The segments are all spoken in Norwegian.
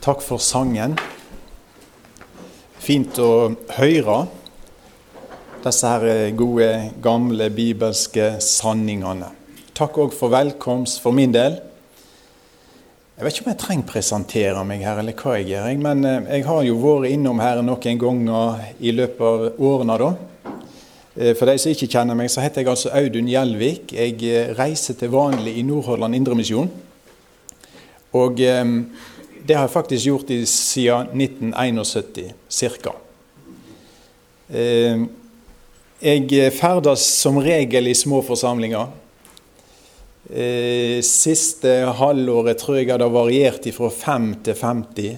Takk for sangen. Fint å høre disse her gode, gamle bibelske sanningene. Takk òg for velkomst for min del. Jeg vet ikke om jeg trenger presentere meg her, eller hva jeg gjør. Men eh, jeg har jo vært innom her noen ganger i løpet av årene. da. Eh, for de som ikke kjenner meg, så heter jeg altså Audun Gjelvik. Jeg eh, reiser til vanlig i Nordhordland Indremisjon. Og det har jeg faktisk gjort i, siden 1971 ca. Jeg ferdes som regel i små forsamlinger. Eh, siste halvåret tror jeg det har variert fra 5 til 50.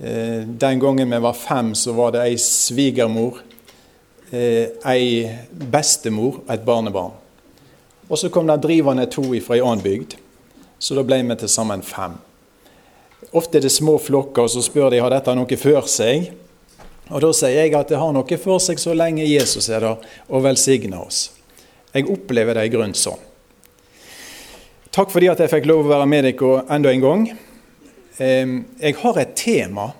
Eh, den gangen vi var fem, så var det ei svigermor, eh, ei bestemor og et barnebarn. Og så kom det drivende to fra ei annen bygd, så da ble vi til sammen fem. Ofte er det små flokker, og så spør de har dette noe for seg. Og Da sier jeg at det har noe for seg så lenge Jesus er der og velsigner oss. Jeg opplever det i grunnen sånn. Takk fordi at jeg fikk lov å være med dere enda en gang. Jeg har et tema,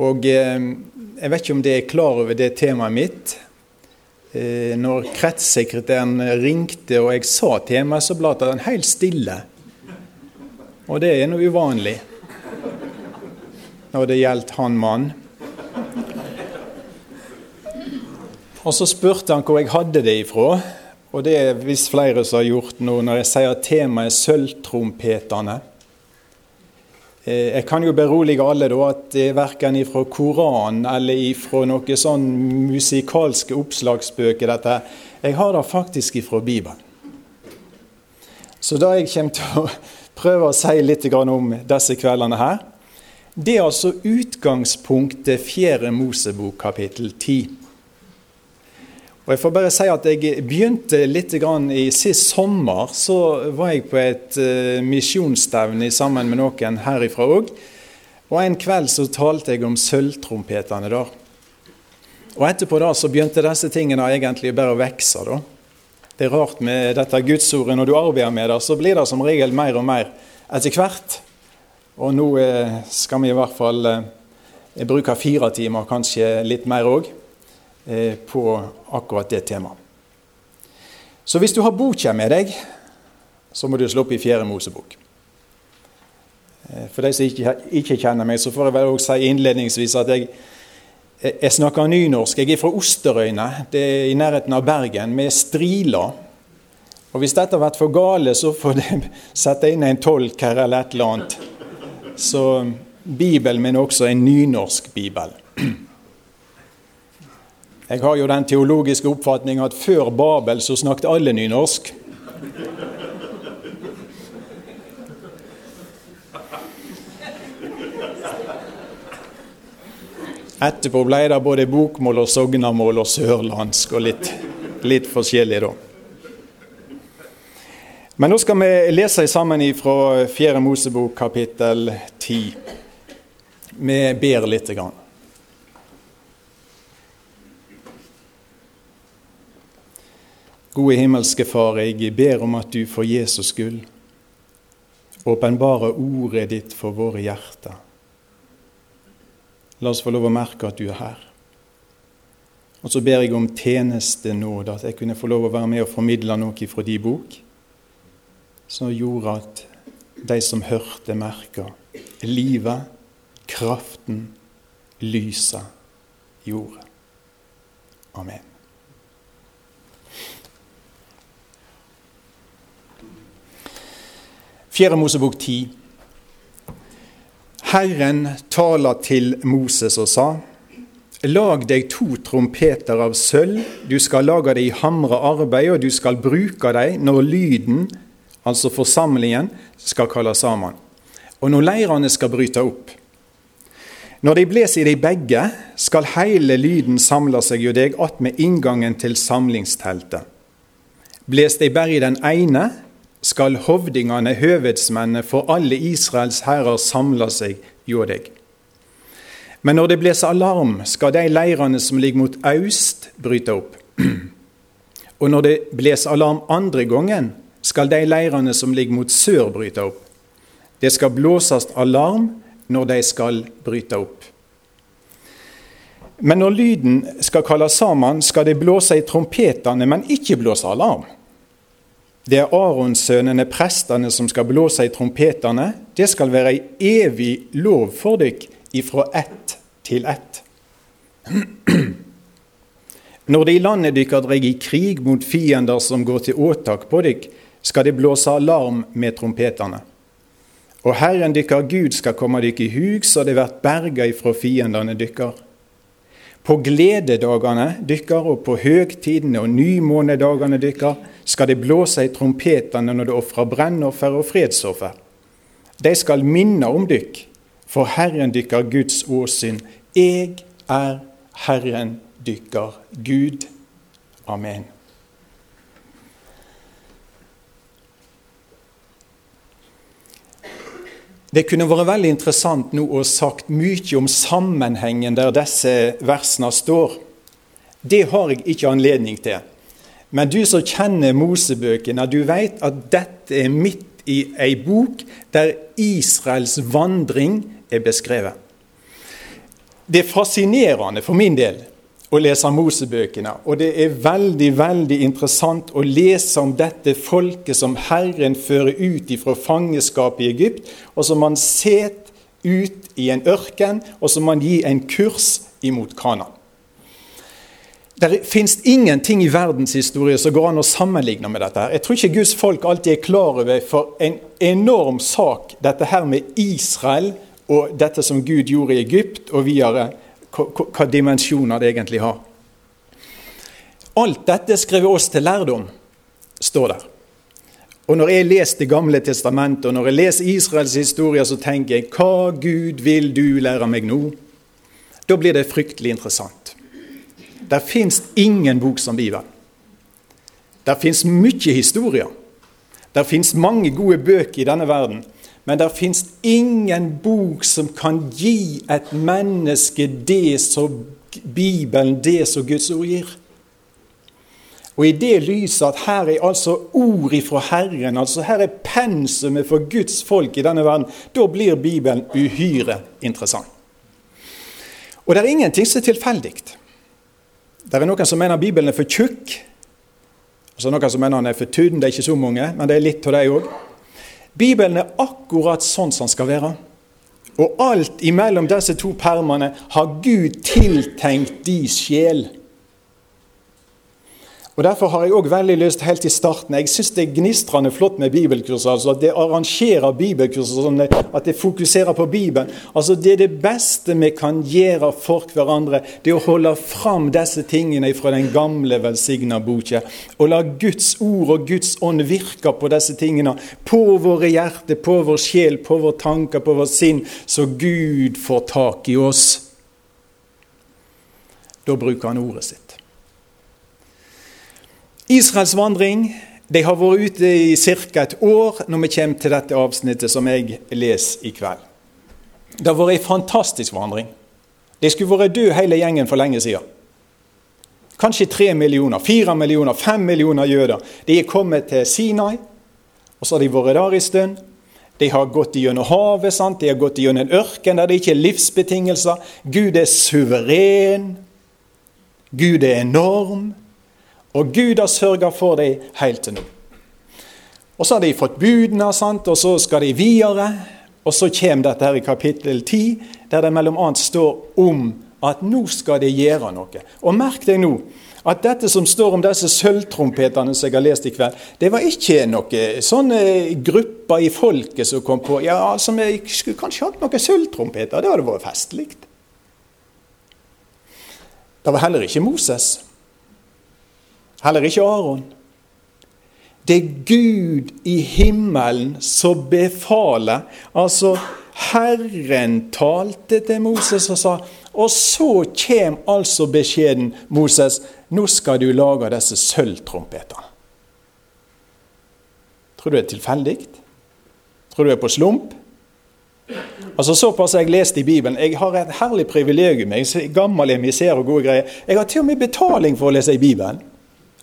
og jeg vet ikke om dere er klar over det temaet mitt. Eh, når kretssekretæren ringte og jeg sa temaet, så ble den helt stille. Og det er noe uvanlig når det gjaldt han mann. Og så spurte han hvor jeg hadde det ifra. Og det er visst flere som har gjort nå, når jeg sier at temaet er sølvtrompetene. Eh, jeg kan jo berolige alle da at det er verken ifra Koranen eller ifra noen sånn musikalske oppslagsbøker, dette. Jeg har det faktisk ifra Bibelen. Så det jeg kommer til å prøve å si litt om disse kveldene her, det er altså utgangspunktet 4. Mosebok kapittel 10. Og jeg får bare si at jeg begynte litt grann i Sist sommer så var jeg på et uh, misjonsstevne sammen med noen herifra òg. Og en kveld så talte jeg om sølvtrompetene der. Og etterpå da så begynte disse tingene egentlig bare å vokse. da. Det er rart med dette gudsordet. Når du arbeider med det, så blir det som regel mer og mer etter hvert. Og nå eh, skal vi i hvert fall eh, bruke fire timer, kanskje litt mer òg. Eh, på akkurat det temaet. Så hvis du har boka med deg, så må du slå opp i Fjerde Mosebok. For de som ikke, ikke, kjenner meg, så får jeg vel også si innledningsvis at jeg, jeg snakker nynorsk. Jeg er fra Osterøyne, det er i nærheten av Bergen, med Strila. Og Hvis dette har vært for gale, så får de sette inn en tolk her eller et eller annet. Så Bibelen min er også en nynorsk bibel. Jeg har jo den teologiske oppfatning at før Babel så snakket alle nynorsk. Etterpå ble det både bokmål og sognamål og sørlandsk og litt, litt forskjellig, da. Men nå skal vi lese sammen fra 4. Mosebok kapittel 10. Vi ber litt. grann. Gode himmelske Far, jeg ber om at du for Jesus skyld åpenbarer ordet ditt for våre hjerter. La oss få lov å merke at du er her. Og så ber jeg om tjenestenåde, at jeg kunne få lov å være med og formidle noe fra din bok, som gjorde at de som hørte, merka livet, kraften, lyset i ordet. Amen. Fjerde Mosebok 10. Herren taler til Moses og sa:" Lag deg to trompeter av sølv, du skal lage dem i hamre arbeid, og du skal bruke dem når lyden, altså forsamlingen, skal kalles sammen, og når leirene skal bryte opp. Når de bles i de begge, skal hele lyden samle seg jo deg attmed inngangen til samlingsteltet. Bles de bare i den ene, skal hovdingene, høvedsmennene for alle Israels hærer samle seg jo deg. Men når det blåser alarm, skal de leirene som ligger mot øst, bryte opp. Og når det blåser alarm andre gangen, skal de leirene som ligger mot sør, bryte opp. Det skal blåses alarm når de skal bryte opp. Men når lyden skal kalles sammen, skal de blåse i trompetene, men ikke blåse alarm. Det er Aronsønnene, prestene, som skal blåse i trompetene. Det skal være ei evig lov for dykk ifra ett til ett. Når de i landet dykkar dreg i krig mot fiender som går til åtak på dykk, skal de blåse alarm med trompetene. Og Herren dykkar Gud skal komme dykk i hug, så det vert berga ifra fiendene dykkar. På glededagene dykkar og på høgtidene og nymånedagene dykkar skal de blåse i trompetene når de ofrer brennoffer og fredsoffer. De skal minne om dykk, for Herren dykkar Guds åsyn. Eg er Herren dykkar Gud. Amen. Det kunne vært veldig interessant nå å sagt mye om sammenhengen der disse versene står. Det har jeg ikke anledning til. Men du som kjenner Mosebøkene, du vet at dette er midt i ei bok der Israels vandring er beskrevet. Det er fascinerende for min del å leser Mosebøkene. Og det er veldig veldig interessant å lese om dette folket som Herren fører ut fra fangenskapet i Egypt, og som man set ut i en ørken, og som man gir en kurs imot Kana. Det fins ingenting i verdenshistorie som går an å sammenligne med dette. her. Jeg tror ikke Guds folk alltid er klar over for en enorm sak dette her med Israel og dette som Gud gjorde i Egypt og videre hva dimensjoner det egentlig har. Alt dette skriver oss til lærdom, står der. Og Når jeg leser Det gamle testamentet og når jeg leser Israels historie, så tenker jeg hva Gud vil du lære meg nå? Da blir det fryktelig interessant. Der fins ingen bok som Bibelen. Der fins mye historier. Der fins mange gode bøker i denne verden. Men det fins ingen bok som kan gi et menneske det som Bibelen, det som Guds ord gir. Og i det lyset at her er altså ord ifra Herren, altså her er pensumet for Guds folk i denne verden, da blir Bibelen uhyre interessant. Og det er ingenting som er tilfeldig. Det er noen som mener Bibelen er for tjukk. Altså Noen som mener den er for tynn. Det er ikke så mange, men det er litt av det òg. Bibelen er akkurat sånn som den skal være. Og alt imellom disse to permene har Gud tiltenkt de sjel. Og Derfor har jeg også veldig lyst helt i starten Jeg syns det er gnistrende flott med bibelkurs. altså At det arrangerer bibelkurs, sånn at det fokuserer på Bibelen. Altså Det er det beste vi kan gjøre for hverandre. Det er å holde fram disse tingene fra den gamle, velsigna boka. Og la Guds ord og Guds ånd virke på disse tingene. På våre hjerter, på vår sjel, på våre tanker, på vår sinn. Så Gud får tak i oss. Da bruker han ordet sitt. Israels vandring de har vært ute i ca. et år når vi kommer til dette avsnittet som jeg leser i kveld. Det har vært ei fantastisk vandring. De skulle vært døde hele gjengen for lenge siden. Kanskje tre millioner, fire millioner, fem millioner jøder. De er kommet til Sinai, og så har de vært der en stund. De har gått gjennom havet, sant? de har gått gjennom en ørken der det ikke er livsbetingelser. Gud er suveren. Gud er enorm. Og Gud har sørga for dem helt til nå. Og så har de fått budene, sant? og så skal de videre. Og så kommer dette her i kapittel 10, der det annet står om at nå skal de gjøre noe. Og merk deg nå at dette som står om disse sølvtrompetene som jeg har lest i kveld, det var ikke noen sånne grupper i folket som kom på ja, altså vi skulle kanskje hatt noen sølvtrompeter. Det hadde vært festlig. Det var heller ikke Moses. Heller ikke Aron. Det er Gud i himmelen som befaler. Altså, Herren talte til Moses og sa Og så kommer altså beskjeden, Moses, nå skal du lage disse sølvtrompetene. Tror du det er tilfeldig? Tror du det er på slump? Altså Såpass har jeg lest i Bibelen. Jeg har et herlig privilegium. Jeg er gammel emissær og gode greier. Jeg har til og med betaling for å lese i Bibelen.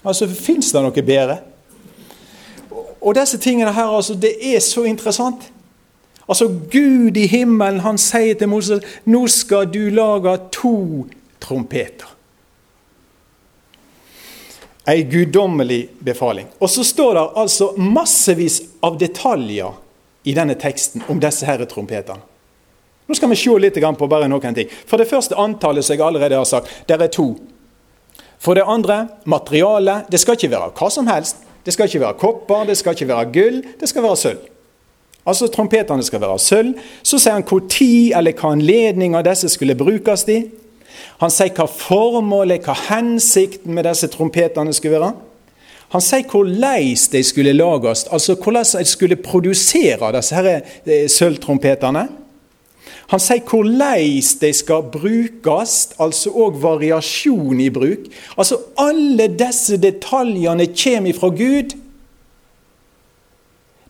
Altså, Fins det noe bedre? Og disse tingene her, altså, det er så interessant. Altså Gud i himmelen han sier til Moses nå skal du lage to trompeter. Ei guddommelig befaling. Og så står det altså massevis av detaljer i denne teksten om disse her trompetene. Nå skal vi se litt på bare noen ting. For det første antallet som jeg allerede har sagt, det er to. For det andre materialet. Det skal ikke være hva som helst. Det skal ikke være kopper, det skal ikke være gull, det skal være sølv. Altså Trompetene skal være sølv. Så sier han hvor tid eller hva anledning av disse skulle brukes i. Han sier hva formålet, hva hensikten med disse trompetene skulle være. Han sier hvordan de skulle lages, altså hvordan de skulle produsere disse eh, sølvtrompetene. Han sier hvordan de skal brukes, altså òg variasjon i bruk. Altså Alle disse detaljene kommer fra Gud.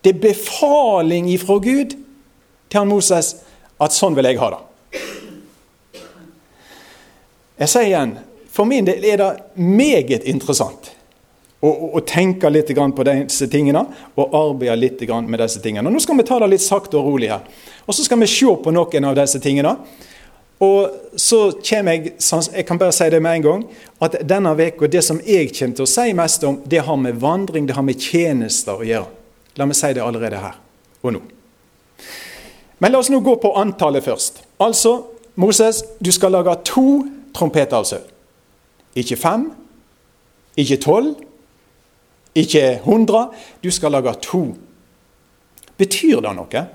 Det er befaling ifra Gud til han Moses at sånn vil jeg ha det. Jeg sier igjen, for min del er det meget interessant å, og, og tenke litt på disse tingene og arbeide litt med disse tingene. Og nå skal vi ta det litt sakte og rolig her. Og så skal vi se på noen av disse tingene. Og så jeg jeg kan bare si det med en gang, at denne uka, det som jeg kommer til å si mest om, det har med vandring, det har med tjenester å gjøre. La meg si det allerede her og nå. Men la oss nå gå på antallet først. Altså, Moses, du skal lage to trompeter av sølv. Ikke fem, ikke tolv, ikke hundre. Du skal lage to. Betyr det noe?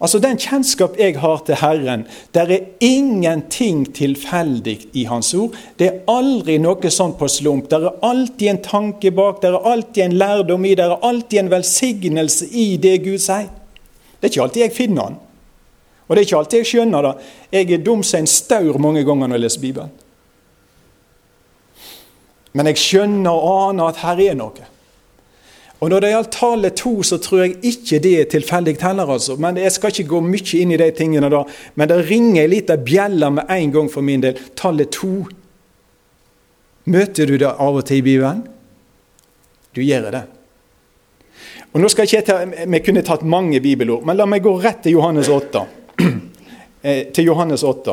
Altså Den kjennskap jeg har til Herren, der er ingenting tilfeldig i Hans ord. Det er aldri noe sånn på slump. Der er alltid en tanke bak, der er alltid en lærdom i, der er alltid en velsignelse i det Gud sier. Det er ikke alltid jeg finner han. Og det er ikke alltid jeg skjønner det. Jeg er dum som en staur mange ganger når jeg leser Bibelen. Men jeg skjønner og aner at her er noe. Og Når det gjelder tallet to, så tror jeg ikke det er tilfeldig heller. altså. Men Jeg skal ikke gå mye inn i de tingene da. Men det ringer ei lita bjelle med en gang for min del. Tallet to. Møter du det av og til i Bibelen? Du gjør det. Og nå skal jeg ikke ta, Vi kunne tatt mange bibelord, men la meg gå rett til Johannes 8. Eh, til Johannes 8.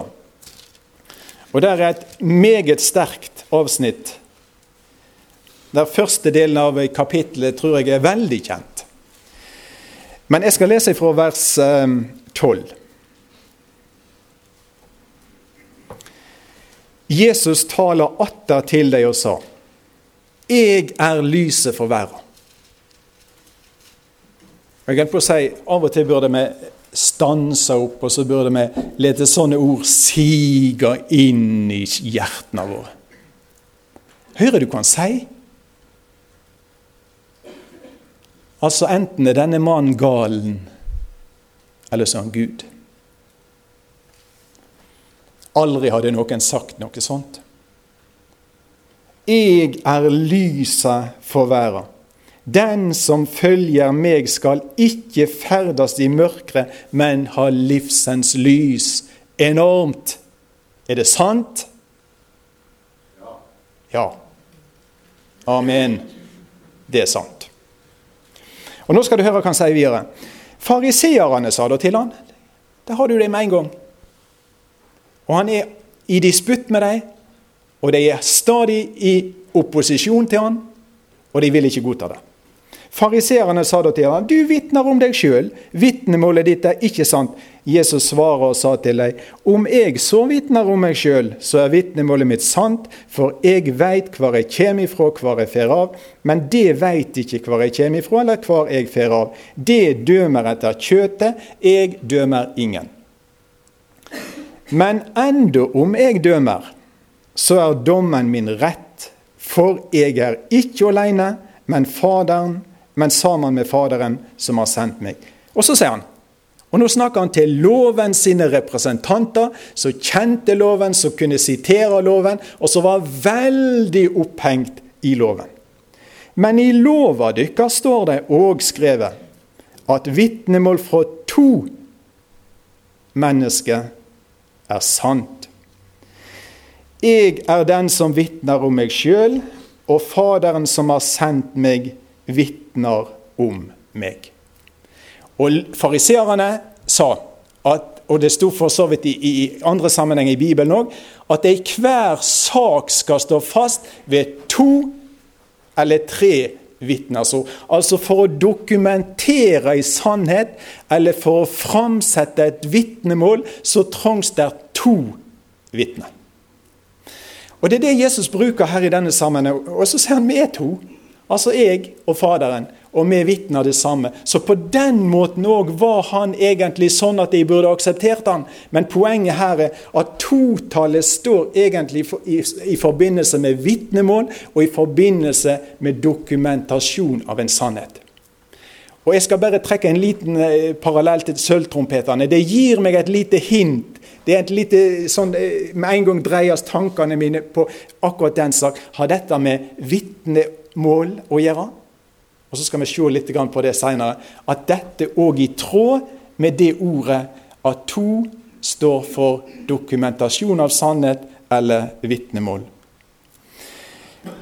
Og Der er et meget sterkt avsnitt. Den første delen av kapittelet tror jeg er veldig kjent. Men jeg skal lese fra vers 12. Eh, Jesus taler atter til deg og sa:" Jeg er lyset for verden. Jeg på å si, Av og til burde vi stanse opp, og så burde vi lete sånne ord sige inn i hjertene våre. Hører du hva han sier? Altså enten er denne mannen galen, eller så er han Gud. Aldri hadde noen sagt noe sånt. Jeg er lyset for verden. Den som følger meg, skal ikke ferdes i mørket, men ha livsens lys. Enormt. Er det sant? Ja. Amen. Det er sant. Og Nå skal du høre hva han sier videre. Fariseerne sa da til han. Der har du det med en gang. Og han er i disputt med dem, og de er stadig i opposisjon til han, og de vil ikke godta det. Fariseerne sa da til ham, du vitner om deg sjøl, vitnemålet ditt er ikke sant. Jesus svarer og sa til dem, om jeg så vitner om meg sjøl, så er vitnemålet mitt sant, for jeg veit hvor jeg kjem ifra, hvor jeg fer av, men det veit ikke hvor jeg kjem ifra, eller hvor jeg fer av. Det dømer etter kjøtet, jeg dømer ingen. Men enda om jeg dømer, så er dommen min rett, for jeg er ikke aleine, men Faderen men sammen med Faderen som har sendt meg. Og så sier han, og nå snakker han til loven sine representanter, som kjente loven, som kunne sitere loven, og som var veldig opphengt i loven. Men i lova deres står det òg skrevet at vitnemål fra to mennesker er sant. Jeg er den som vitner om meg sjøl, og Faderen som har sendt meg, vitner om meg. Og fariseerne sa, at, og det sto for så vidt i, i andre sammenhenger i Bibelen òg, at det i hver sak skal stå fast ved to eller tre vitner. Altså, for å dokumentere i sannhet, eller for å framsette et vitnemål, så trengs det to vitner. Og Det er det Jesus bruker her i denne sammenheng. Og så sier han vi er to. Altså jeg og Faderen og vi vitner det samme. Så på den måten òg var han egentlig sånn at de burde akseptert han. Men poenget her er at totallet står egentlig i, i forbindelse med vitnemål og i forbindelse med dokumentasjon av en sannhet. Og Jeg skal bare trekke en liten eh, parallell til sølvtrompetene. Det gir meg et lite hint. Det er et lite, sånn, eh, Med en gang dreies tankene mine på akkurat den sak. Har dette med vitnemål å gjøre? og så skal vi se litt på det senere, at dette òg i tråd med det ordet at to står for dokumentasjon av sannhet eller vitnemål.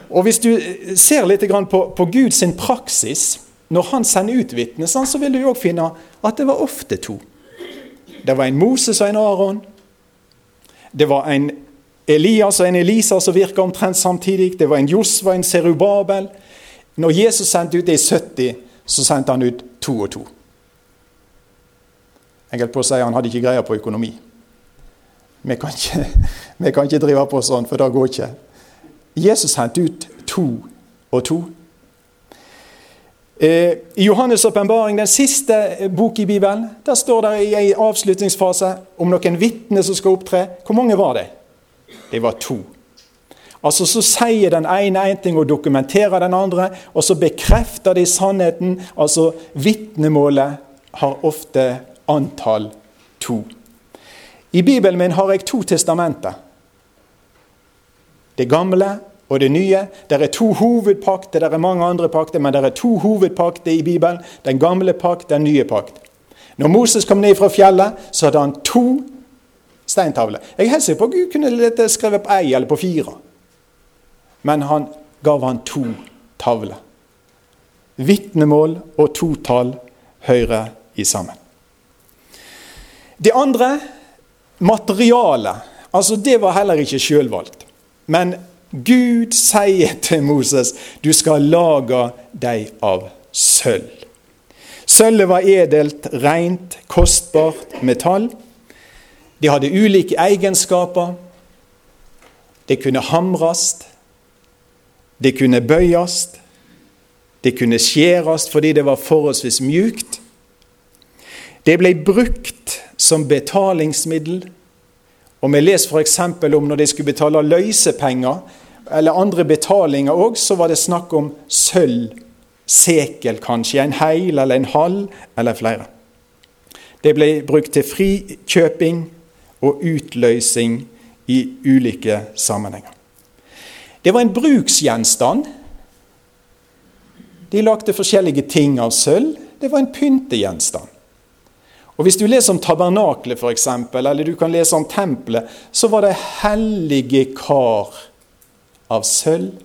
Og Hvis du ser litt på, på Guds praksis når han sender ut vitner, så vil du òg finne at det var ofte to. Det var en Moses og en Aron. Det var en Elias og en Elisa som virka omtrent samtidig. Det var en Josva en Serubabel. Når Jesus sendte ut det i 70, så sendte han ut to og to. Enkelt på å si han hadde ikke greie på økonomi. Vi kan, ikke, vi kan ikke drive på sånn, for det går ikke. Jesus sendte ut to og to. Eh, I Johannes' åpenbaring, den siste bok i Bibelen, der står det i en avslutningsfase om noen vitner som skal opptre. Hvor mange var det? Det var to. Altså Så sier den ene én ting og dokumenterer den andre, og så bekrefter de sannheten. Altså Vitnemålet har ofte antall to. I Bibelen min har jeg to testamenter. Det gamle og det nye. Det er to hovedpakter. Det er mange andre pakter, men det er to hovedpakter i Bibelen. Den gamle pakt, den nye pakt. Når Moses kom ned fra fjellet, så hadde han to steintavler. Jeg er helt sikker på at Gud kunne skrevet på ei eller på fire men han gav han to tavler. Vitnemål og totall hører i sammen. Det andre, materialet, altså det var heller ikke sjølvalgt. Men Gud sier til Moses du skal lage deg av sølv. Sølvet var edelt, rent, kostbart metall. De hadde ulike egenskaper. Det kunne hamres, det kunne bøyes, det kunne skjæres fordi det var forholdsvis mjukt. Det ble brukt som betalingsmiddel. Og Vi leser f.eks. om når de skulle betale løsepenger, eller andre betalinger òg, så var det snakk om sølv, sekel kanskje, en heil eller en halv eller flere. Det ble brukt til frikjøping og utløsing i ulike sammenhenger. Det var en bruksgjenstand. De lagde forskjellige ting av sølv. Det var en pyntegjenstand. Og Hvis du leser om tabernaklet, f.eks., eller du kan lese om tempelet, så var det hellige kar av sølv.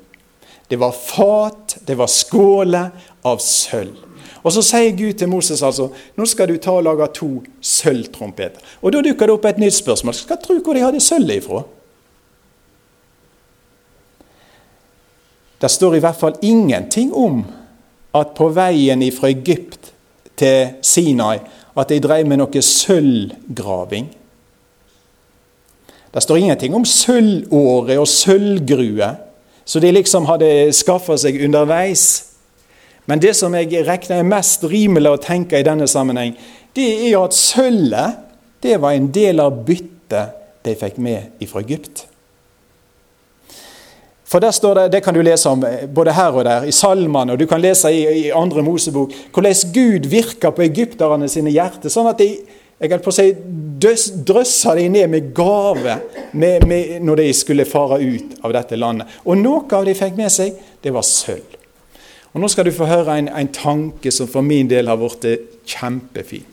Det var fat, det var skåler av sølv. Og Så sier Gud til Moses altså, nå skal du ta og lage to sølvtrompeter. Og Da dukker det opp et nytt spørsmål. Skal tro hvor de hadde sølvet ifra? Det står i hvert fall ingenting om at på veien fra Egypt til Sinai at de drev med noe sølvgraving. Det står ingenting om sølvåre og sølvgrue, så de liksom hadde skaffa seg underveis. Men det som jeg regner mest rimelig å tenke i denne sammenheng, det er at sølvet det var en del av byttet de fikk med fra Egypt. For der står det, Det kan du lese om eh, både her og der, i salmene, og du kan lese i, i andre Mosebok, hvordan Gud virker på egypterne sine hjerter. sånn at de jeg på å si, drøssa de ned med gave med, med, når de skulle fare ut av dette landet. Og noe av de fikk med seg, det var sølv. Og Nå skal du få høre en, en tanke som for min del har blitt kjempefin.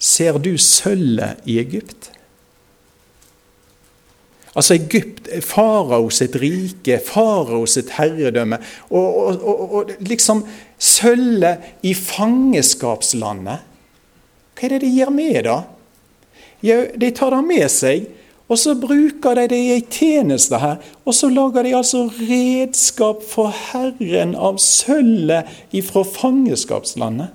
Ser du sølvet i Egypt? Altså Egypt, farao sitt rike, farao sitt herredømme. Og, og, og, og, liksom sølvet i fangenskapslandet. Hva er det de gjør med det? Jo, de tar det med seg, og så bruker de det i ei tjeneste her. Og så lager de altså redskap for Herren av sølvet ifra fangenskapslandet.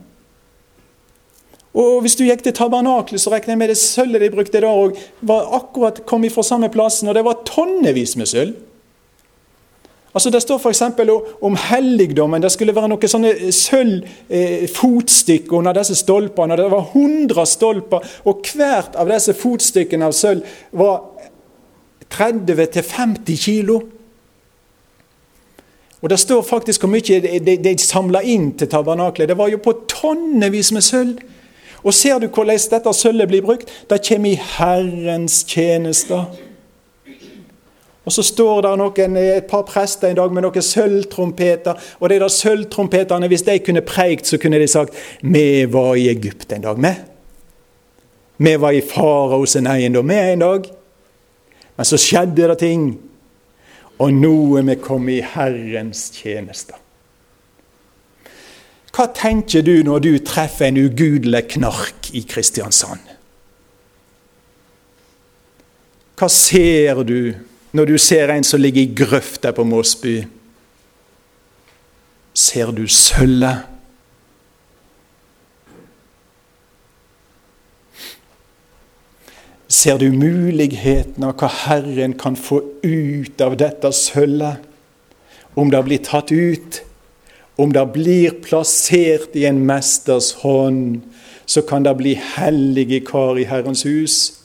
Og Hvis du gikk til tabernaklet, så regner jeg med det sølvet de brukte da òg, var akkurat kom ifra samme plassen, og det var tonnevis med sølv. Altså Det står f.eks. om helligdommen. Det skulle være noen sånne sølvfotstykker eh, under disse stolpene. Det var 100 stolper, og hvert av disse fotstykkene av sølv var 30-50 kilo. Og Det står faktisk hvor mye de, de, de samla inn til tabernaklet. Det var jo på tonnevis med sølv. Og ser du hvordan dette sølvet blir brukt? Det kommer i Herrens tjenester. Og Så står det noen, et par prester en dag med noen sølvtrompeter. Og de der sølvtrompetene, hvis de kunne preikt, så kunne de sagt Vi var i Egypt en dag, vi. Vi var i faraos eiendom en dag. Men så skjedde det ting. Og nå er vi kommet i Herrens tjeneste. Hva tenker du når du treffer en ugudelig knark i Kristiansand? Hva ser du når du ser en som ligger i grøfta på Mosby? Ser du sølvet? Ser du muligheten av hva Herren kan få ut av dette sølvet? Om det blir tatt ut om det blir plassert i en mesters hånd, så kan det bli hellige kar i Herrens hus.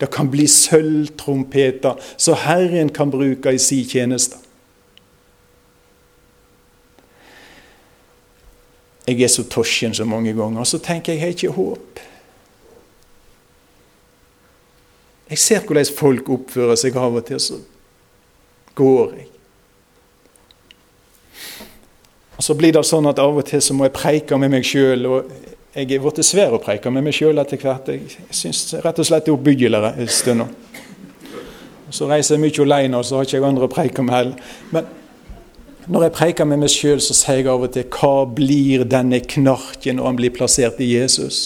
Det kan bli sølvtrompeter så Herren kan bruke i sin tjeneste. Jeg er så tosjen så mange ganger, og så tenker jeg jeg har ikke håp. Jeg ser hvordan folk oppfører seg av og til, så går jeg. Og Så blir det sånn at av og til så må jeg preike med meg sjøl. Jeg er blitt svær å preike med meg sjøl etter hvert. Jeg syns rett og slett det er oppbyggelig en stund. Så reiser jeg mye alene, og så har ikke jeg andre å preike med heller. Men når jeg preker med meg sjøl, så sier jeg av og til hva blir denne knarken når han blir plassert i Jesus?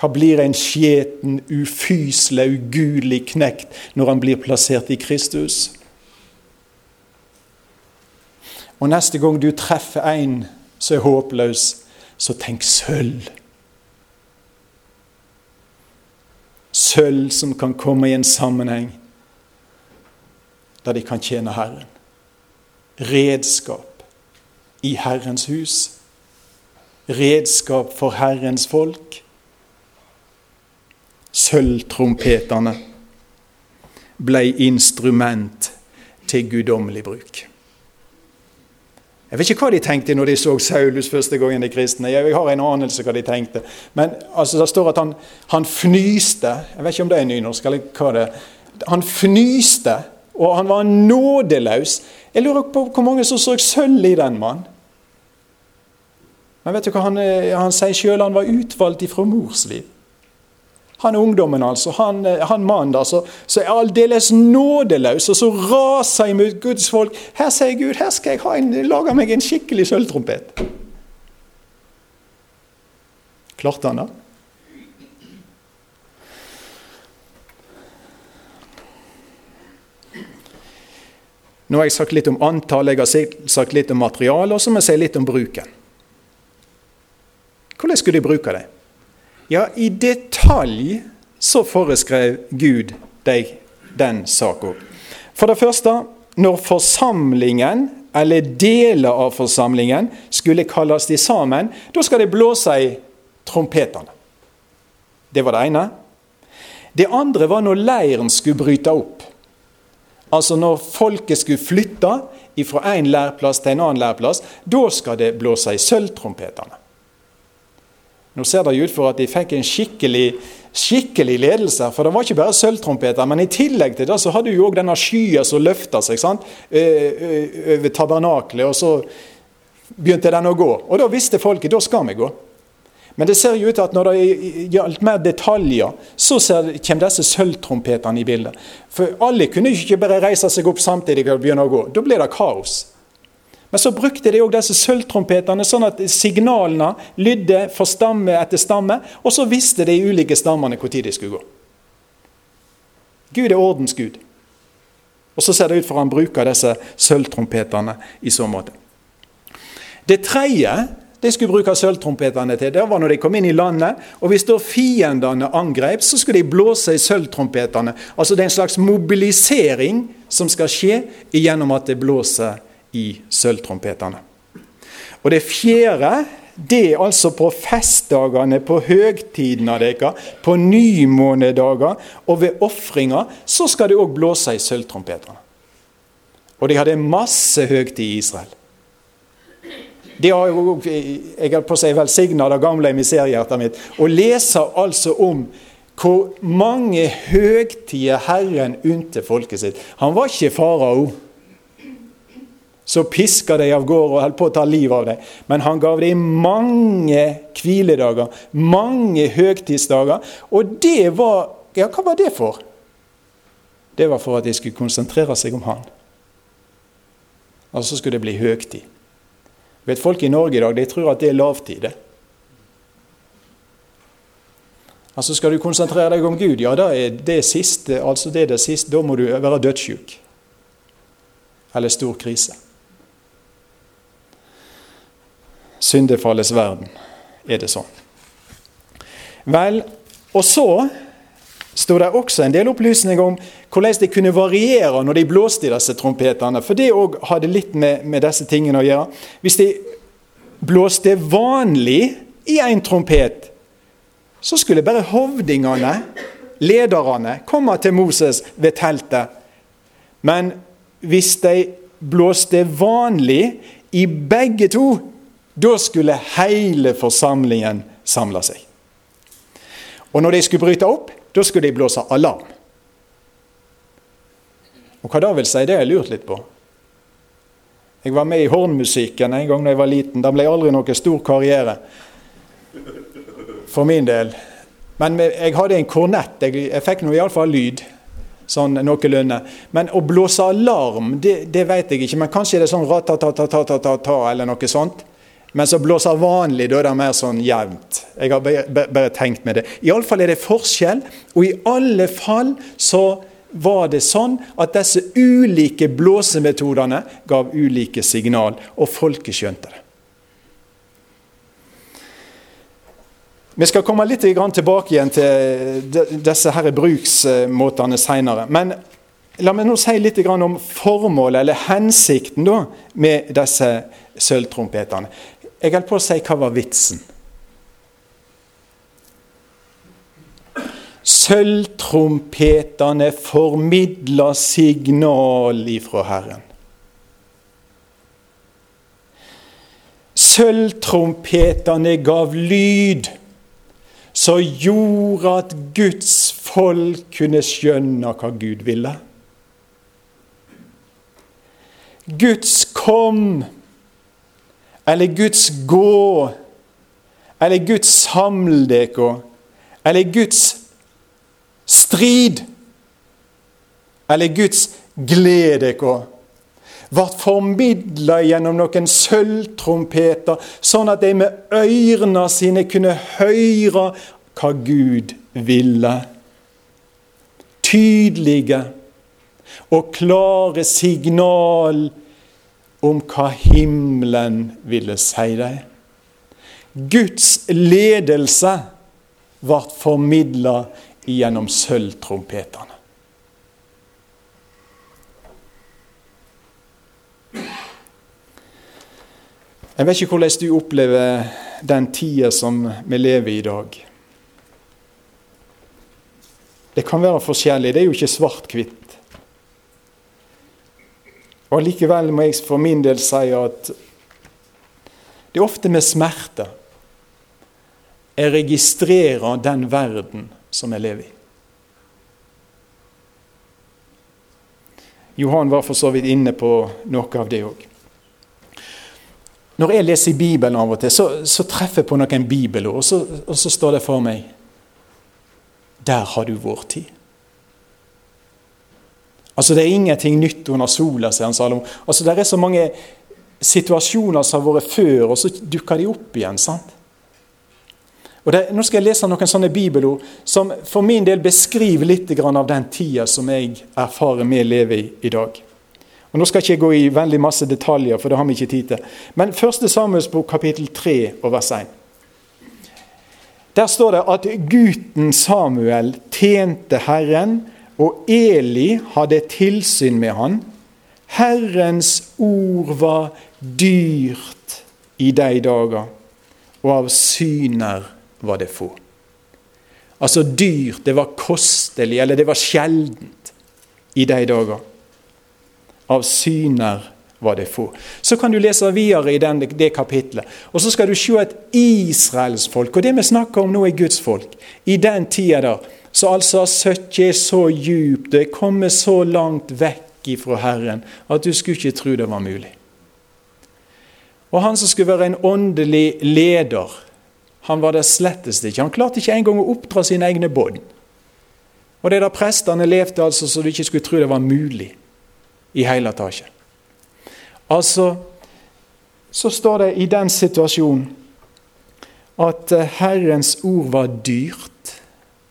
Hva blir en skjeten, ufyselig, ugudelig knekt når han blir plassert i Kristus? Og neste gang du treffer en som er håpløs, så tenk sølv. Sølv som kan komme i en sammenheng der de kan tjene Herren. Redskap i Herrens hus. Redskap for Herrens folk. Sølvtrompetene ble instrument til guddommelig bruk. Jeg vet ikke hva de tenkte når de så Saulus første gangen de kristne. Jeg har en anelse hva de tenkte. Men altså, det står at han, han fnyste. Jeg vet ikke om det er nynorsk eller hva det er. Han fnyste, og han var nådeløs. Jeg lurer på hvor mange som så sølv i den mannen. Men vet du hva han, eh, han sier sjøl? Han var utvalgt ifra mors liv. Han ungdommen, altså, han, eh, han mannen der, så er aldeles nådeløs, og så raser imot Guds folk. Her sier Gud, her skal jeg en, lage meg en skikkelig sølvtrompet. Klarte han det? Nå har jeg sagt litt om antall, jeg har sagt litt om materiale, og så må jeg si litt om bruken. Hvordan skulle de bruke det? Ja, i detalj så foreskrev Gud deg den saka. For det første, når forsamlingen, eller deler av forsamlingen, skulle kalles de sammen, da skal de blåse i trompetene. Det var det ene. Det andre var når leiren skulle bryte opp. Altså når folket skulle flytte fra en lærplass til en annen lærplass, da skal det blåse i sølvtrompetene. Nå ser det ut for at de fikk en skikkelig, skikkelig ledelse. For det var ikke bare sølvtrompeter. Men i tillegg til det så hadde jo òg denne skya som løfta seg sant? over tabernaklet. Og så begynte den å gå. Og da visste folket da skal vi gå. Men det ser jo ut til at når det gjaldt mer detaljer, så kommer disse sølvtrompetene i bildet. For alle kunne ikke bare reise seg opp samtidig og begynne å gå. Da blir det kaos. Men så brukte de òg disse sølvtrompetene, sånn at signalene lydde for stamme etter stamme. Og så visste de ulike stammene når de skulle gå. Gud er ordensgud. Og så ser det ut for han bruker disse sølvtrompetene i så måte. Det tredje de skulle bruke sølvtrompetene til, det var når de kom inn i landet. Og hvis da fiendene angrep, så skulle de blåse i sølvtrompetene. Altså det er en slags mobilisering som skal skje gjennom at det blåser i sølvtrompetene. Og det fjerde det er altså på festdagene, på høgtidene deres, på nymånedager og ved ofringer, så skal det òg blåse i sølvtrompetene. Og de hadde masse høgtid i Israel. De har jo, jeg holdt på å si, velsigna det gamle miseriehjertet mitt. Og leser altså om hvor mange høgtider Herren unte folket sitt. Han var ikke farao. Så piska de av gårde og holdt på å ta livet av dem. Men han gav dem mange hviledager, mange høgtidsdager. Og det var Ja, hva var det for? Det var for at de skulle konsentrere seg om han. Og så skulle det bli høgtid. Vet Folk i Norge i dag de tror at det er lavtid. Altså Skal du konsentrere deg om Gud, ja, da er det siste, altså det er det siste, da må du være dødssyk. Eller stor krise. Syndefallets verden er det sånn. Vel, og så sto det også en del opplysninger om hvordan det kunne variere når de blåste i disse trompetene. For det òg hadde litt med, med, disse tingene å gjøre. Hvis de blåste vanlig i en trompet, så skulle bare hovdingene, lederne, komme til Moses ved teltet. Men hvis de blåste vanlig i begge to, da skulle hele forsamlingen samle seg. Og når de skulle bryte opp, da skulle de blåse alarm. Og Hva da vil si, det har jeg lurt litt på. Jeg var med i hornmusikken en gang da jeg var liten. Det ble aldri noen stor karriere for min del. Men jeg hadde en kornett. Jeg, fikk nå iallfall lyd. Sånn noenlunde. Men å blåse alarm, det, det vet jeg ikke. Men kanskje er det sånn ratatatata eller noe sånt. Men så blåser vanlig, da er det mer sånn jevnt. Jeg har bare tenkt med det. Iallfall er det forskjell, og i alle fall så var det sånn at disse ulike blåsemetodene gav ulike signal, og folket skjønte det. Vi skal komme litt tilbake igjen til disse her bruksmåtene seinere. Men la meg nå si litt om formålet, eller hensikten, da, med disse sølvtrompetene. Jeg holdt på å si hva var vitsen? Sølvtrompetene formidler signal ifra Herren. Sølvtrompetene gav lyd som gjorde at Guds folk kunne skjønne hva Gud ville. Guds kom eller Guds gå, eller Guds samle dere, eller Guds strid, eller Guds glede dere, ble formidla gjennom noen sølvtrompeter, sånn at de med ørene sine kunne høre hva Gud ville. Tydelige og klare signal om hva himmelen ville si dem. Guds ledelse ble formidla gjennom sølvtrompetene. Jeg vet ikke hvordan du opplever den tida som vi lever i i dag. Det kan være forskjellig. Det er jo ikke svart-hvitt. Og Likevel må jeg for min del si at det er ofte med smerte jeg registrerer den verden som jeg lever i. Johan var for så vidt inne på noe av det òg. Når jeg leser Bibelen av og til, så, så treffer jeg på noen bibelord, og så, og så står det for meg Der har du vår tid. Altså, Det er ingenting nytt under sola, sier han Salomo. Altså, Det er så mange situasjoner som har vært før, og så dukker de opp igjen. sant? Og det, Nå skal jeg lese noen sånne bibelord som for min del beskriver litt av den tida som jeg erfarer vi lever i i dag. Og Nå skal jeg ikke gå i veldig masse detaljer, for det har vi ikke tid til. Men 1. Samuelsbok kapittel 3 og vers 1. Der står det at gutten Samuel tjente Herren, og Eli hadde tilsyn med han. Herrens ord var dyrt i de dager, og av syner var det få. Altså dyrt, det var kostelig, eller det var sjeldent i de dager. Av syner var det få. Så kan du lese videre i den, det kapitlet. Og så skal du se et israelsfolk. Og det vi snakker om nå, er Guds folk. I den tida der. Så altså søkket er så djupt, det er kommet så langt vekk ifra Herren, at du skulle ikke tro det var mulig. Og han som skulle være en åndelig leder, han var det slettest ikke. Han klarte ikke engang å oppdra sine egne bånd. Og det er da prestene levde altså så du ikke skulle tro det var mulig i hele tatt. Altså, så står det i den situasjonen at eh, Herrens ord var dyrt,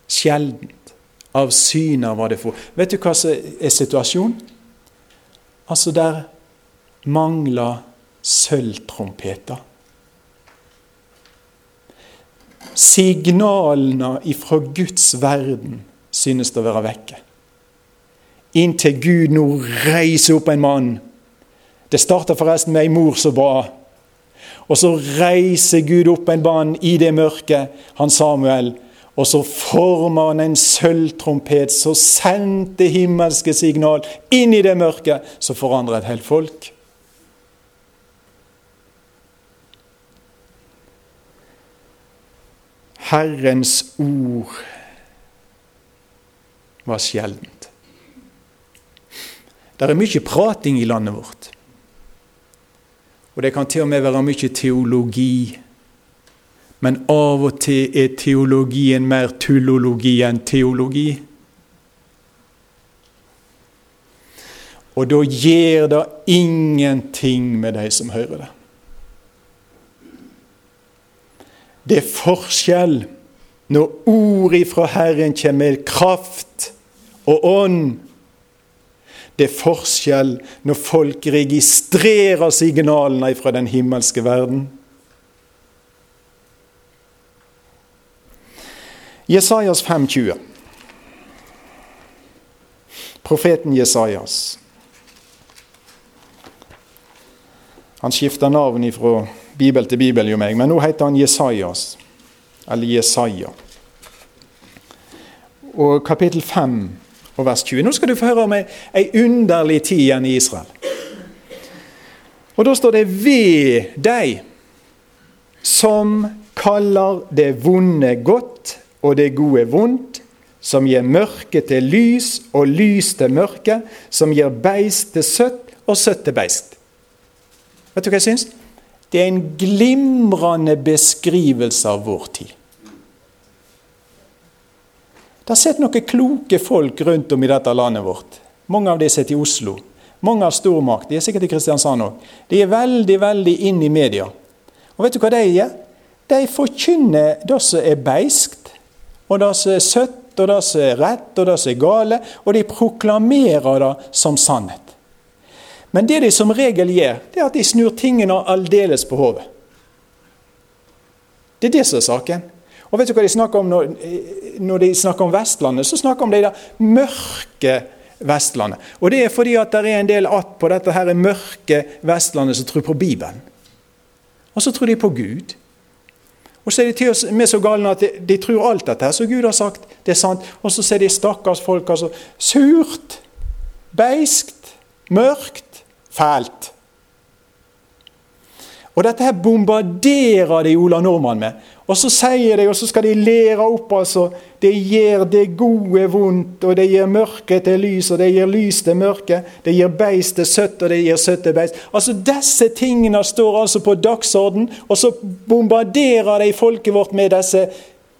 sjeldent. Av syner var det få. Vet du hva som er situasjonen? Altså, der mangler sølvtrompeter. Signalene ifra Guds verden synes å være vekke. Inntil Gud nå reiser opp en mann. Det starta forresten med ei mor som ba. Og så reiser Gud opp en mann i det mørket, han Samuel. Og så former han en sølvtrompet som sendte himmelske signal inn i det mørket, som forandrer et helt folk. Herrens ord var sjeldent. Det er mye prating i landet vårt. Og det kan til og med være mye teologi. Men av og til er teologien mer tullologi enn teologi. Og da gjør det ingenting med de som hører det. Det er forskjell når ordet fra Herren kommer med kraft og ånd. Det er forskjell når folk registrerer signalene fra den himmelske verden. Jesajas 5,20. Profeten Jesajas. Han skifter navn fra bibel til bibel, jo meg, men nå heter han Jesajas. Eller Jesaja. Og kapittel 5 og vers 20. Nå skal du få høre om ei, underlig tid igjen i Israel. Og da står det 'ved deg som kaller det vonde godt og det gode vondt', som gir mørke til lys og lys til mørke, som gir beist til søtt og søtt til beist. Vet du hva jeg syns? Det er en glimrende beskrivelse av vår tid. Det har sett noen kloke folk rundt om i dette landet vårt. Mange av de sitter i Oslo. Mange av stormakt. De er sikkert i Kristiansand òg. De er veldig, veldig inn i media. Og vet du hva de gjør? De forkynner det som er beiskt, og det som er søtt, og det som er rett, og det som er gale, og de proklamerer det som sannhet. Men det de som regel gjør, det er at de snur tingene aldeles på hodet. Det er det som er saken. Og vet du hva de snakker om når, når de snakker om Vestlandet? Så snakker de om det mørke Vestlandet. Og det er fordi at det er en del att på dette her mørke Vestlandet som tror på Bibelen. Og så tror de på Gud. Og så er de til oss med så galne at de, de tror alt dette som Gud har sagt, det er sant. Og så ser de stakkars folk altså surt, beiskt, mørkt fælt. Og dette her bombarderer de Ola Nordmann med. Og så sier de, og så skal de lære opp altså, Det gjør det gode vondt, og det gir mørke til lys, og det gir lys til mørke. Det gir beist til søtt, og det gir søtt til beist. Altså Disse tingene står altså på dagsorden, og så bombarderer de folket vårt med disse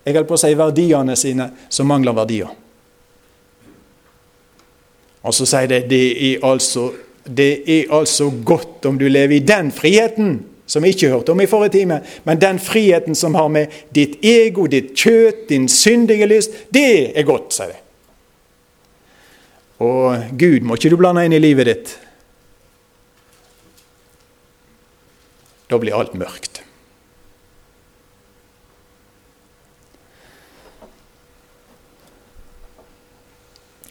jeg holdt på å si verdiene sine, som mangler verdier. Og så sier de det er altså det er altså godt om du lever i den friheten som vi ikke hørte om i forrige time, men den friheten som har med ditt ego, ditt kjøtt, din syndige lyst, det er godt, sier de. Og Gud må ikke du blande inn i livet ditt. Da blir alt mørkt.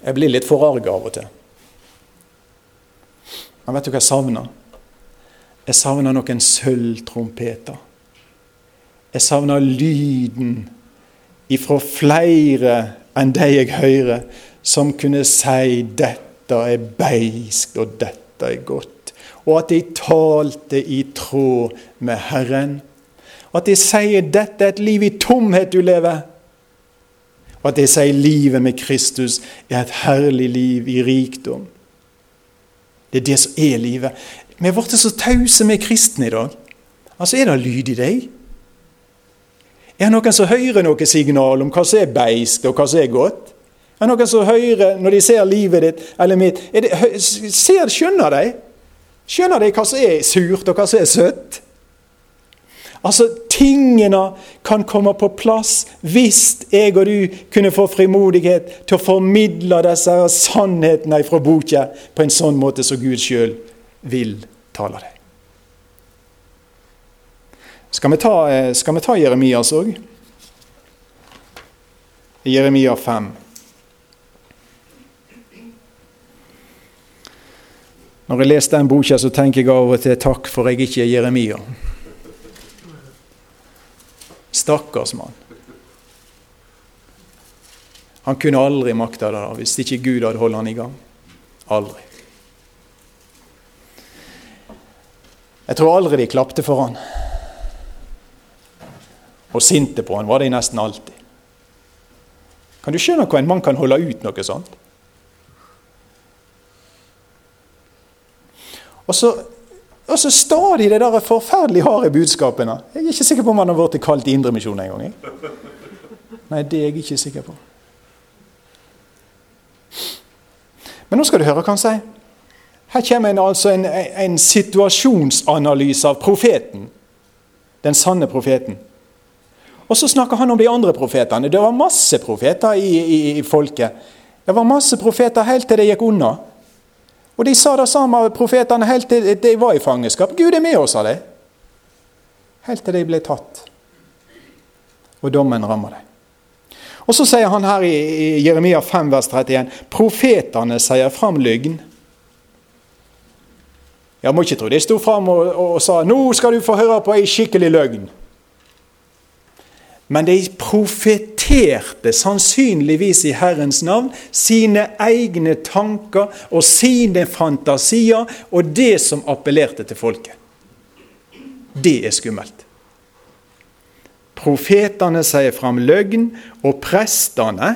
Jeg blir litt forarga av og til. Men vet du hva jeg savner? Jeg savner noen sølvtrompeter. Jeg savner lyden ifra flere enn de jeg hører, som kunne si 'dette er beiskt, og dette er godt'. Og at de talte i tråd med Herren. Og At de sier 'dette er et liv i tomhet du lever'. Og at de sier livet med Kristus er et herlig liv i rikdom. Det er det som er livet. Vi er blitt så tause med kristne i dag. Altså, Er det lyd i deg? Er det noen som hører noe signal om hva som er beist, og hva som er godt? Er det noen som hører når de ser livet ditt eller mitt det, ser, Skjønner de? Skjønner de hva som er surt, og hva som er søtt? Altså, Tingene kan komme på plass hvis jeg og du kunne få frimodighet til å formidle disse sannhetene fra boka på en sånn måte som Gud sjøl vil tale deg. Skal vi ta, eh, skal vi ta Jeremias òg? Jeremia 5. Når jeg leser den boka, så tenker jeg av og til takk for jeg ikke er Jeremia. Stakkars mann. Han kunne aldri makta det hvis ikke Gud hadde holdt han i gang. Aldri. Jeg tror aldri de klapte for han. Og sinte på han var de nesten alltid. Kan du skjønne hva en mann kan holde ut noe sånt? Og så og så stadig det der forferdelig harde budskapene. Jeg er ikke sikker på om han har blitt kalt i en gang. Nei, det er jeg ikke sikker på. Men nå skal du høre hva han sier. Her kommer altså en, en situasjonsanalyse av profeten. Den sanne profeten. Og så snakker han om de andre profetene. Det var masse profeter i, i, i folket. Det var masse profeter helt til det gikk unna. Og de sa det samme, profetene, helt til de var i fangenskap. Gud er med oss, sa de. Helt til de ble tatt. Og dommen rammer dem. Og så sier han her i, Jeremia 5, vers 31, profetene sier fram løgn. Jeg må ikke tro de sto fram og, og, sa nå skal du få høre på ei skikkelig løgn. Men de profeterte sannsynligvis i Herrens navn sine egne tanker og sine fantasier og det som appellerte til folket. Det er skummelt. Profetene sier fram løgn, og prestene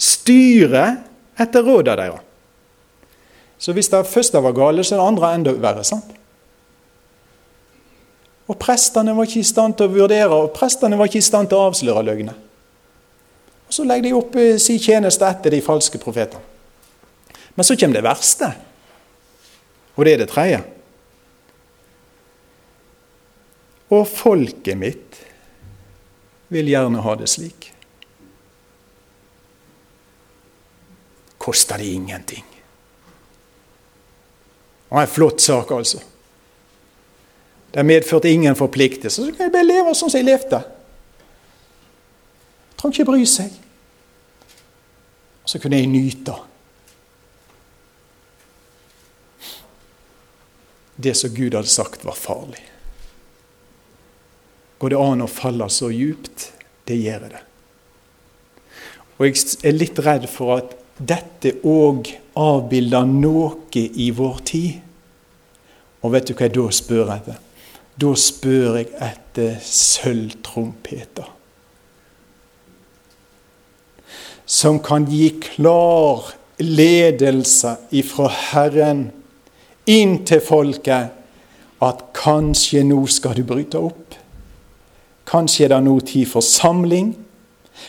styrer etter rådene deres. Så hvis det første var gale, så er det andre enda verre. sant? Og prestene var ikke i stand til å vurdere, og prestene var ikke i stand til å avsløre løgnet. Og Så legger de opp eh, sin tjeneste etter de falske profetene. Men så kommer det verste, og det er det tredje. Og folket mitt vil gjerne ha det slik. Koster det ingenting. Det var en flott sak, altså. Det medførte ingen forpliktelser. Så kan jeg bare leve sånn som jeg levde. Jeg trenger ikke bry seg. Og så kunne jeg nyte. Det som Gud hadde sagt var farlig. Går det an å falle så djupt? Det gjør det. Og jeg er litt redd for at dette òg avbilder noe i vår tid. Og vet du hva jeg da spør etter? Da spør jeg etter sølvtrompeter. Som kan gi klar ledelse ifra Herren inn til folket at kanskje nå skal du bryte opp. Kanskje er det nå tid for samling.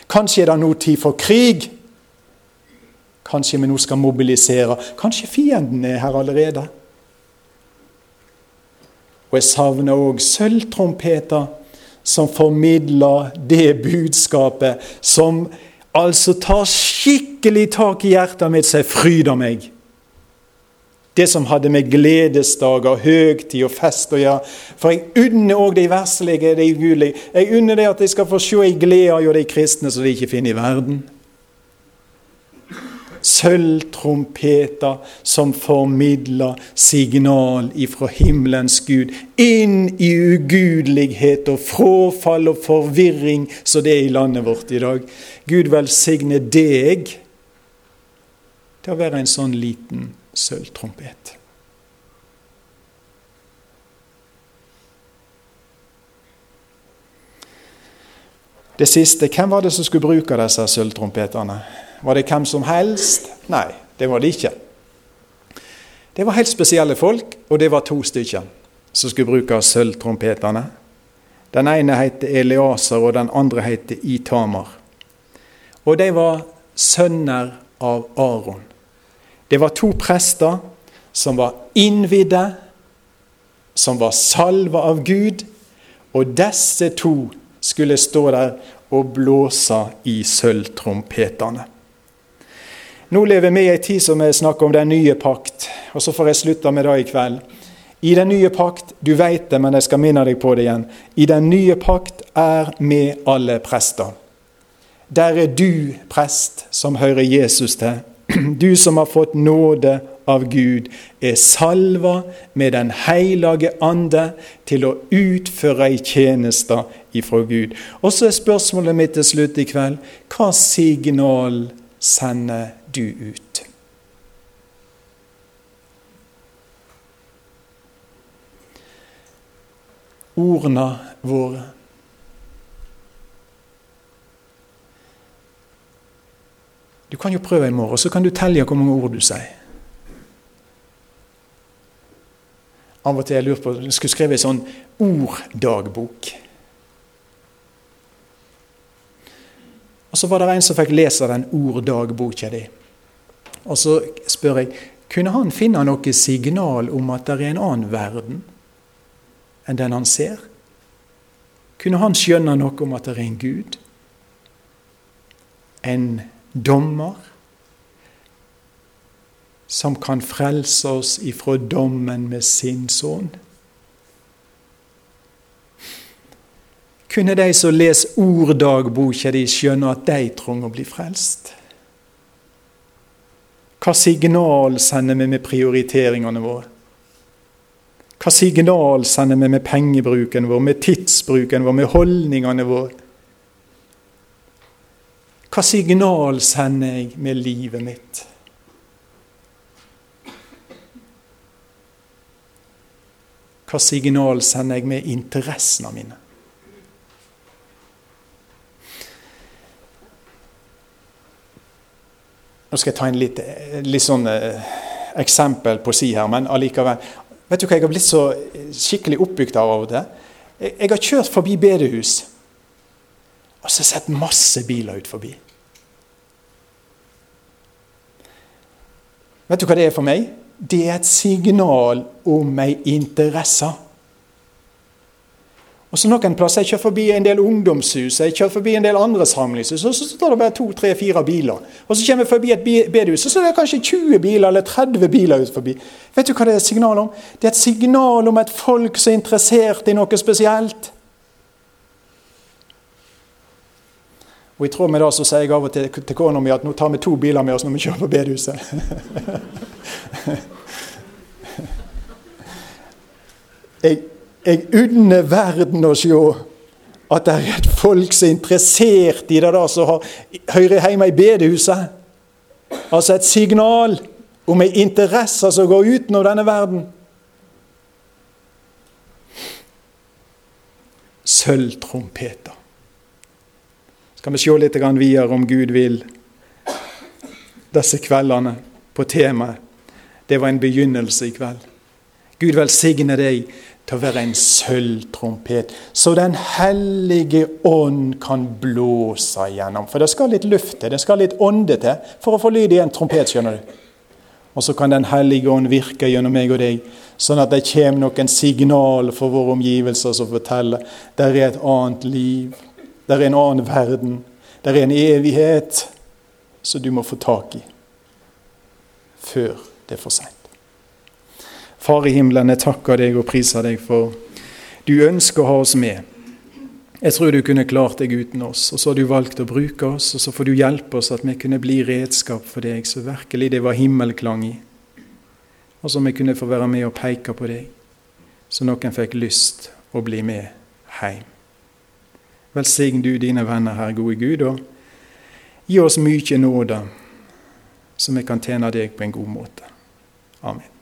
Kanskje er det nå tid for krig. Kanskje vi nå skal mobilisere. Kanskje fienden er her allerede. Og jeg savner òg sølvtrompeter som formidler det budskapet som altså tar skikkelig tak i hjertet mitt, så jeg fryder meg. Det som hadde med gledesdager, høgtid og fest å gjøre. For jeg unner òg de verslige, de ugudelige. Jeg unner det at de skal få se ei glede hos de kristne som de ikke finner i verden. Sølvtrompeter som formidler signal ifra himmelens Gud inn i ugudelighet og fråfall og forvirring som det er i landet vårt i dag. Gud velsigne deg til å være en sånn liten sølvtrompet. Det siste, hvem var det som skulle bruke disse sølvtrompetene? Var det hvem som helst? Nei, det var det ikke. Det var helt spesielle folk, og det var to stykker som skulle bruke sølvtrompetene. Den ene het Eliaser, og den andre het Itamar. Og de var sønner av Aron. Det var to prester som var innvidde, som var salva av Gud, og disse to skulle stå der og blåse i sølvtrompetene. Nå lever vi i ei tid som vi snakker om den nye pakt, og så får jeg slutte med det i kveld. I den nye pakt, du vet det, men jeg skal minne deg på det igjen. I den nye pakt er vi alle prester. Der er du prest som hører Jesus til. Du som har fått nåde av Gud, er salva med Den hellige ande til å utføre ei tjeneste ifra Gud. Og så er spørsmålet mitt til slutt i kveld hva signal sender du ut? Ordene våre Du kan jo prøve i morgen, så kan du telle hvor mange ord du sier. Av og til jeg lurer på jeg skulle skrevet en sånn orddagbok. Og Så var det en som fikk lese den orddagboka di. Og så spør jeg kunne han finne noe signal om at det er en annen verden enn den han ser? Kunne han skjønne noe om at det er en Gud? En dommer som kan frelse oss ifra dommen med sin sønn. Kunne de som leser orddagboka di, skjønne at de trenger å bli frelst? Hva signal sender vi med prioriteringene våre? Hva signal sender vi med pengebruken vår, med tidsbruken vår, med holdningene våre? Hva signal sender jeg med livet mitt? Hva signal sender jeg med interessene mine? Nå skal jeg ta en litt, litt sånn eh, eksempel på si her, men allikevel. Vet du hva jeg har blitt så skikkelig oppbygd av til? Jeg, jeg har kjørt forbi bedehus, og så har jeg sett masse biler ut forbi. Vet du hva det er for meg? Det er et signal om ei interesse. Og så Noen plasser jeg kjører forbi en del ungdomshus jeg kjører forbi en del andre samlingshus, og så står det bare to, tre, fire biler. Og Så kommer jeg forbi et bedehus, og så er det kanskje 20 biler eller 30 biler ut forbi. Vet du hva det er et signal om? Det er et signal om et folk som er interessert i noe spesielt. Og I tråd med det så sier jeg av og til til kona mi at nå tar vi to biler med oss når vi kjører på bedehuset. jeg, jeg unner verden å se at det er et folk som er interessert i det der som hører hjemme i bedehuset. Altså et signal om ei interesse som går utenom denne verden. Sølvtrompeter Skal vi se litt videre om Gud vil disse kveldene på temaet. Det var en begynnelse i kveld. Gud velsigne deg til å være en sølvtrompet, så Den hellige ånd kan blåse igjennom. For det skal litt luft til, det skal litt ånde til for å få lyd i en trompet, skjønner du. Og så kan Den hellige ånd virke gjennom meg og deg, sånn at det kommer noen signal for våre omgivelser som forteller der er et annet liv, der er en annen verden, der er en evighet som du må få tak i før det er for seint. Far i himmelen, jeg takker deg og priser deg for du ønsker å ha oss med. Jeg tror du kunne klart deg uten oss, og så har du valgt å bruke oss, og så får du hjelpe oss at vi kunne bli redskap for deg, så virkelig det var himmelklang i. Og så vi kunne få være med og peke på deg, så noen fikk lyst å bli med hjem. Velsign du dine venner, her, gode Gud, og gi oss mye nåde, så vi kan tjene deg på en god måte. Amen.